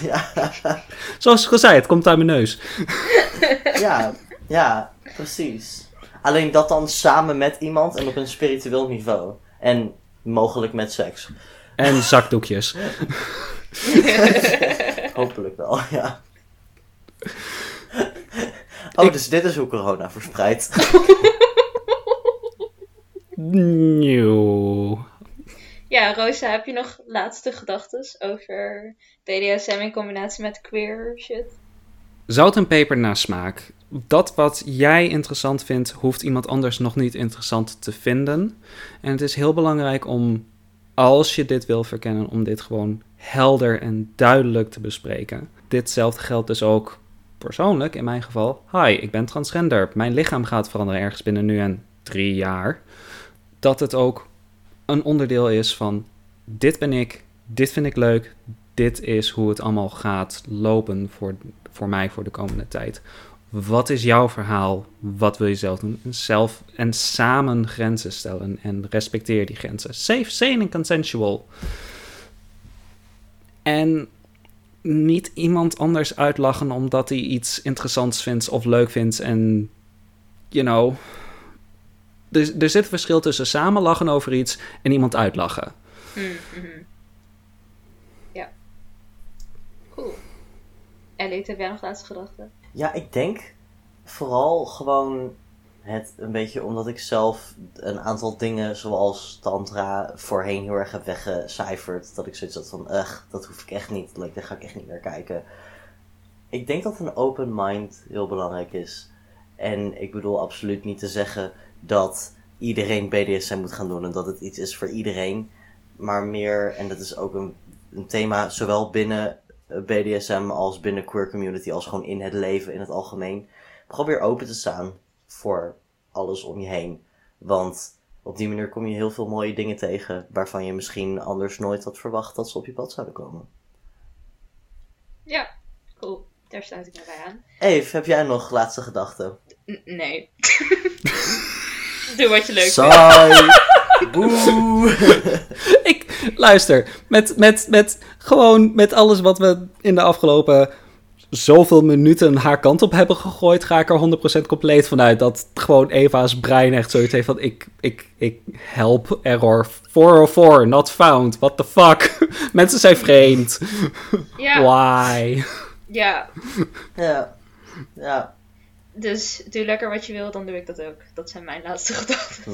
Ja, Zoals ik al zei, het komt uit mijn neus. ja, ja, precies. Alleen dat dan samen met iemand en op een spiritueel niveau. En mogelijk met seks. En zakdoekjes. Hopelijk wel, ja. Oh, dus dit is hoe corona verspreidt. Nieuw. Ja, Rosa, heb je nog laatste gedachten over BDSM in combinatie met queer shit? Zout en peper na smaak. Dat wat jij interessant vindt, hoeft iemand anders nog niet interessant te vinden. En het is heel belangrijk om, als je dit wil verkennen, om dit gewoon helder en duidelijk te bespreken. Ditzelfde geldt dus ook persoonlijk, in mijn geval. Hi, ik ben transgender. Mijn lichaam gaat veranderen ergens binnen nu en drie jaar. Dat het ook een onderdeel is van: dit ben ik, dit vind ik leuk, dit is hoe het allemaal gaat lopen voor, voor mij voor de komende tijd. Wat is jouw verhaal? Wat wil je zelf doen? Zelf en samen grenzen stellen en respecteer die grenzen. Safe, sane en consensual. En niet iemand anders uitlachen omdat hij iets interessants vindt of leuk vindt. En, you know. Er, er zit een verschil tussen samen lachen over iets en iemand uitlachen. Mm -hmm. Ja. Cool. Elliot, heb jij nog laatste gedachten? Ja, ik denk vooral gewoon het een beetje omdat ik zelf een aantal dingen zoals Tantra voorheen heel erg heb weggecijferd. Dat ik zoiets had van, ugh, dat hoef ik echt niet. Like, daar ga ik echt niet meer kijken. Ik denk dat een open mind heel belangrijk is. En ik bedoel absoluut niet te zeggen dat iedereen BDSM moet gaan doen en dat het iets is voor iedereen. Maar meer, en dat is ook een, een thema zowel binnen BDSM als binnen queer community, als gewoon in het leven in het algemeen. Probeer open te staan voor alles om je heen. Want op die manier kom je heel veel mooie dingen tegen waarvan je misschien anders nooit had verwacht dat ze op je pad zouden komen. Ja, cool. Daar sluit ik me bij aan. Eve, heb jij nog laatste gedachten? nee. Doe wat je leuk vindt. Boe. luister, met, met, met gewoon met alles wat we in de afgelopen zoveel minuten haar kant op hebben gegooid, ga ik er 100% compleet vanuit dat gewoon Eva's brein echt zoiets heeft van ik, ik, ik help error 404 not found, what the fuck. Mensen zijn vreemd. Ja. Why? Ja. Ja. Ja. Dus doe lekker wat je wil, dan doe ik dat ook. Dat zijn mijn laatste gedachten.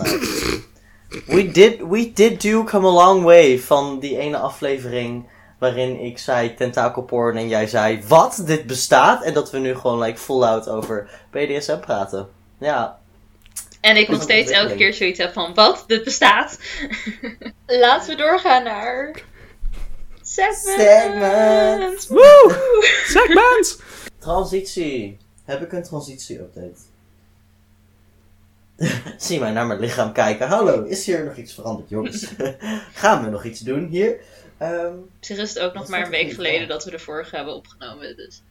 We did, we did do come a long way van die ene aflevering waarin ik zei tentakelporn en jij zei wat, dit bestaat? En dat we nu gewoon like full out over BDSM praten. Ja. En ik nog steeds elke keer zoiets heb van wat, dit bestaat. Laten we doorgaan naar... Segments! Segments! Woe! Segments! Transitie. Heb ik een transitie-update? Zie mij naar mijn lichaam kijken. Hallo, is hier nog iets veranderd, jongens? Gaan we nog iets doen hier? Um, Zich is het ook nog maar een week geleden dat we de vorige hebben opgenomen. Dus.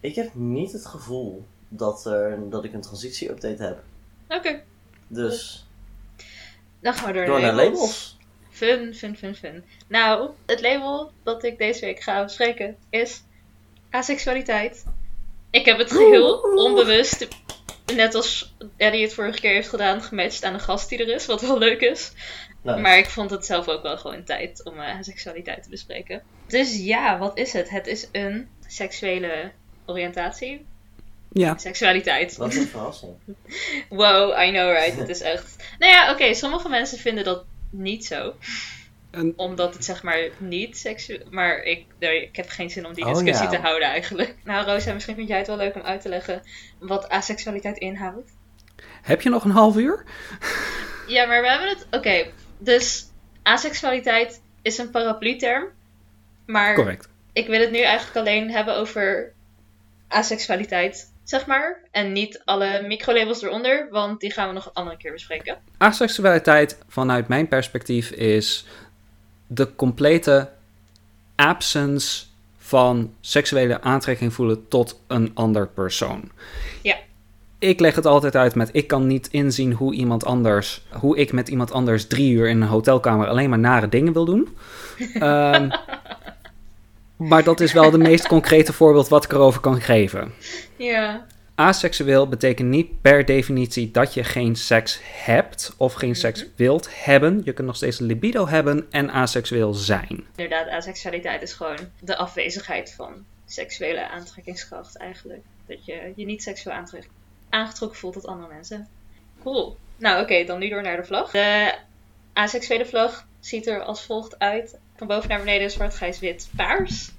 Ik heb niet het gevoel dat, er, dat ik een transitie-update heb. Oké. Dus. Dan gaan we door, door naar labels. Fun, fun, fun, fun. Nou, het label dat ik deze week ga bespreken is asexualiteit. Ik heb het geheel onbewust, net als Eddie het vorige keer heeft gedaan, gematcht aan een gast die er is, wat wel leuk is. Maar ik vond het zelf ook wel gewoon tijd om uh, seksualiteit te bespreken. Dus ja, wat is het? Het is een seksuele oriëntatie. Ja. Seksualiteit. Wat een verrassing. wow, I know right. Het is echt... Nou ja, oké, sommige mensen vinden dat niet zo. En... Omdat het zeg maar niet seksueel... Maar ik, ik heb geen zin om die discussie oh, ja. te houden eigenlijk. Nou Rosa, misschien vind jij het wel leuk om uit te leggen wat asexualiteit inhoudt. Heb je nog een half uur? Ja, maar we hebben het... Oké, dus asexualiteit is een paraplu-term. Maar Correct. ik wil het nu eigenlijk alleen hebben over asexualiteit, zeg maar. En niet alle microlabels eronder, want die gaan we nog een andere keer bespreken. Asexualiteit, vanuit mijn perspectief, is de complete absence van seksuele aantrekking voelen tot een ander persoon. Ja ik leg het altijd uit met: ik kan niet inzien hoe iemand anders, hoe ik met iemand anders drie uur in een hotelkamer alleen maar nare dingen wil doen. um, maar dat is wel de meest concrete voorbeeld wat ik erover kan geven. Ja. Aseksueel betekent niet per definitie dat je geen seks hebt of geen seks Mhm. wilt hebben. Je kunt nog steeds libido hebben en aseksueel zijn. Inderdaad, asexualiteit is gewoon de afwezigheid van seksuele aantrekkingskracht eigenlijk. Dat je je niet seksueel aantrekt aangetrokken voelt tot andere mensen. Cool. Nou oké, dan nu door naar de vlag. De aseksuele vlag ziet er als volgt uit. Van boven naar beneden zwart, grijs, wit, paars.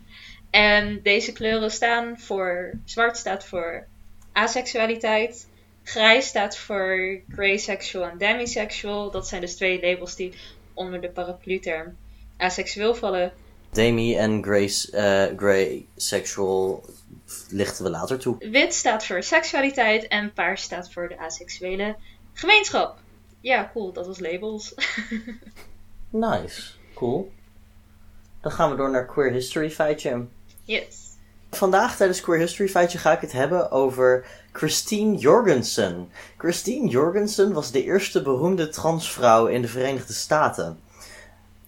En deze kleuren staan voor... Zwart staat voor aseksualiteit. Grijs staat voor grey sexual en demisexual. Dat zijn dus twee labels die onder de paraplu-term aseksueel vallen. Demi en Grace, eh, Grey Sexual lichten we later toe. Wit staat voor seksualiteit en paars staat voor de aseksuele gemeenschap. Ja, cool, dat was labels. Nice, cool. Dan gaan we door naar Queer History feitje. yes. Vandaag tijdens Queer History feitje ga ik het hebben over Christine Jorgensen. Christine Jorgensen was de eerste beroemde transvrouw in de Verenigde Staten.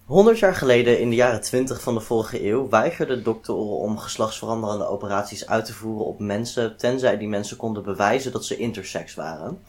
100 jaar geleden, in de jaren 20 van de vorige eeuw, weigerden doktoren om geslachtsveranderende operaties uit te voeren op mensen, tenzij die mensen konden bewijzen dat ze intersex waren.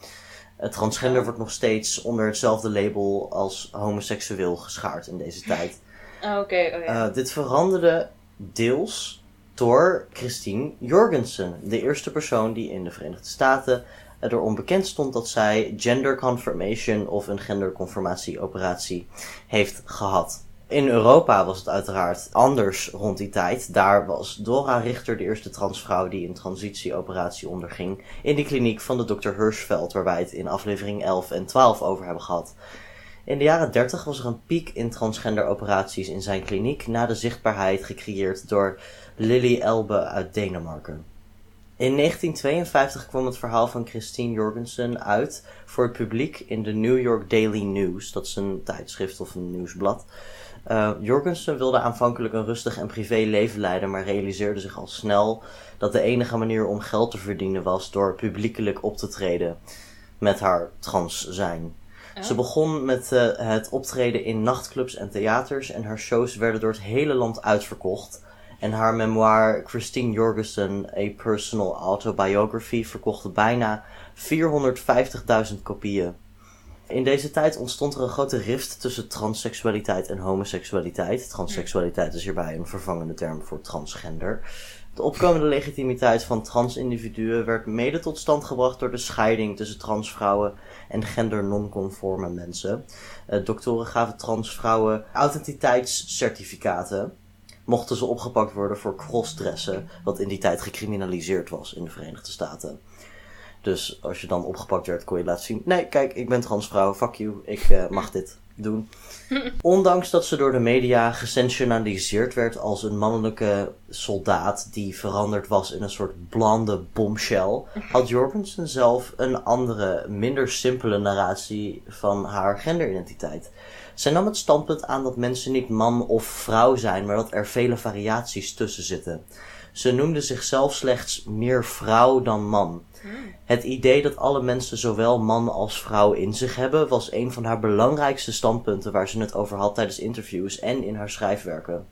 Het transgender wordt nog steeds onder hetzelfde label als homoseksueel geschaard in deze tijd. Oh, Oké, oh ja. Eh, dit veranderde deels door Christine Jorgensen, de eerste persoon die in de Verenigde Staten erom bekend stond dat zij gender confirmation of een genderconformatieoperatie heeft gehad. In Europa was het uiteraard anders rond die tijd. Daar was Dora Richter de eerste transvrouw die een transitieoperatie onderging in de kliniek van de Dr. Hirschfeld, waar wij het in aflevering 11 en 12 over hebben gehad. In de jaren 30 was er een piek in transgenderoperaties in zijn kliniek na de zichtbaarheid gecreëerd door Lily Elbe uit Denemarken. In 1952 kwam het verhaal van Christine Jorgensen uit voor het publiek in de New York Daily News. Dat is een tijdschrift of een nieuwsblad. Uh, Jorgensen wilde aanvankelijk een rustig en privé leven leiden, maar realiseerde zich al snel dat de enige manier om geld te verdienen was door publiekelijk op te treden met haar trans zijn. Ze begon met eh, het optreden in nachtclubs en theaters en haar shows werden door het hele land uitverkocht. En haar memoir Christine Jorgensen, A Personal Autobiography, verkocht bijna 450.000 kopieën. In deze tijd ontstond er een grote rift tussen transseksualiteit en homoseksualiteit. Transseksualiteit is hierbij een vervangende term voor transgender. De opkomende legitimiteit van transindividuen werd mede tot stand gebracht door de scheiding tussen transvrouwen en gender-nonconforme mensen. Eh, doktoren gaven transvrouwen identiteitscertificaten. Mochten ze opgepakt worden voor crossdressen, wat in die tijd gecriminaliseerd was in de Verenigde Staten. Dus als je dan opgepakt werd, kon je laten zien: nee, kijk, ik ben transvrouw, fuck you, ik eh, mag dit doen. Ondanks dat ze door de media gesensationaliseerd werd als een mannelijke soldaat die veranderd was in een soort blonde bombshell, had Jorgensen zelf een andere, minder simpele narratie van haar genderidentiteit. Zij nam het standpunt aan dat mensen niet man of vrouw zijn, maar dat er vele variaties tussen zitten. Ze noemde zichzelf slechts meer vrouw dan man. Het idee dat alle mensen zowel man als vrouw in zich hebben, was een van haar belangrijkste standpunten waar ze het over had tijdens interviews en in haar schrijfwerken.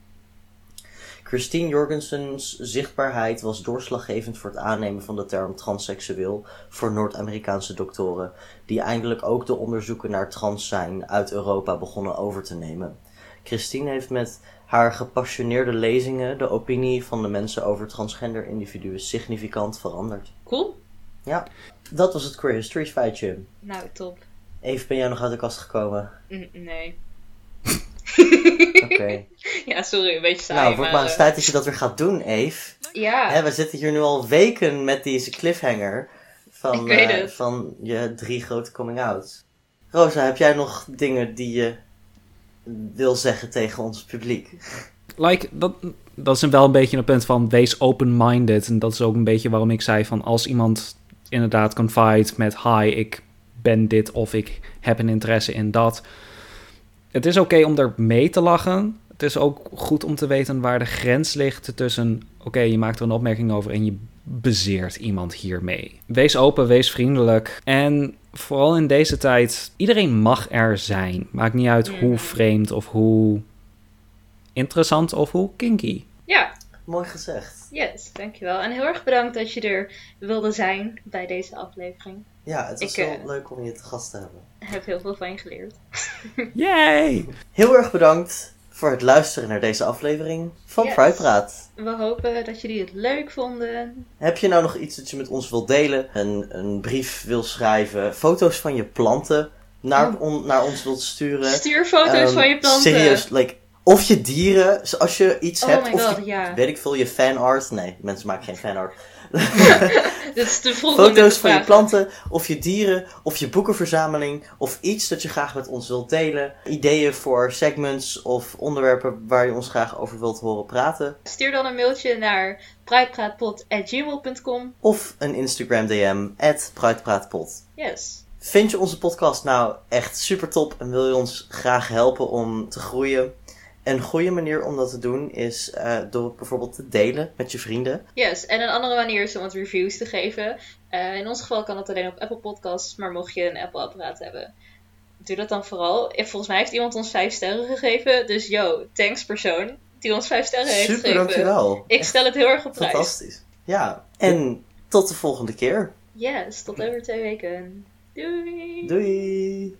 Christine Jorgensens zichtbaarheid was doorslaggevend voor het aannemen van de term transseksueel voor Noord-Amerikaanse doktoren, die eindelijk ook de onderzoeken naar trans zijn uit Europa begonnen over te nemen. Christine heeft met haar gepassioneerde lezingen de opinie van de mensen over transgender individuen significant veranderd. Cool. Ja, dat was het Queer History feitje. Nou, top. Even ben jij nog uit de kast gekomen? N- nee. Oké. Ja, sorry, een beetje saai. nou, het wordt maar eens eh, tijd dat je dat weer gaat doen, Eve. Ja, Hè, we zitten hier nu al weken met deze cliffhanger van, eh, van je drie grote coming-outs. Rosa, heb jij nog dingen die je wil zeggen tegen ons publiek? like, dat, dat is wel een beetje een punt van wees open-minded. En dat is ook een beetje waarom ik zei van als iemand inderdaad confide met hi, ik ben dit of ik heb een interesse in dat. Het is oké om er mee te lachen. Het is ook goed om te weten waar de grens ligt tussen oké, je maakt er een opmerking over en je bezeert iemand hiermee. Wees open, wees vriendelijk en vooral in deze tijd, iedereen mag er zijn. Maakt niet uit hoe Mhm. vreemd of hoe interessant of hoe kinky. ja, Mooi gezegd. yes, dankjewel. En heel erg bedankt dat je er wilde zijn bij deze aflevering. Ja, het was Ik, heel eh, leuk om je te gast te hebben. Ik heb heel veel van je geleerd. Yay! Heel erg bedankt voor het luisteren naar deze aflevering van Yes. Vrijpraat. We hopen dat jullie het leuk vonden. Heb je nou nog iets dat je met ons wilt delen? Een, een brief wil schrijven? Foto's van je planten? naar, Oh. on- naar ons wilt sturen. Stuur foto's Ehm, van je planten. Serieus, like, of je dieren, als je iets Oh hebt, my of god, je, ja. weet ik veel, je fanart. Nee, mensen maken geen fanart. Dit is Foto's van je planten, of je dieren, of je boekenverzameling, of iets dat je graag met ons wilt delen. Ideeën voor segments of onderwerpen waar je ons graag over wilt horen praten. Stuur dan een mailtje naar bruidpraatpot.gmail.com. Of een Instagram DM, @bruidpraatpot. Yes. Vind je onze podcast nou echt super top en wil je ons graag helpen om te groeien? Een goede manier om dat te doen is eh, door bijvoorbeeld te delen met je vrienden. Yes, en een andere manier is om wat reviews te geven. Eh, in ons geval kan dat alleen op Apple Podcasts, maar mocht je een Apple-apparaat hebben, doe dat dan vooral. En volgens mij heeft iemand ons 5 sterren gegeven, dus yo, thanks persoon die ons 5 sterren heeft Super, gegeven. dankjewel. Ik Echt stel het heel erg op prijs. fantastisch. Ja, en tot de volgende keer. Yes, tot over twee weken. Doei! Doei!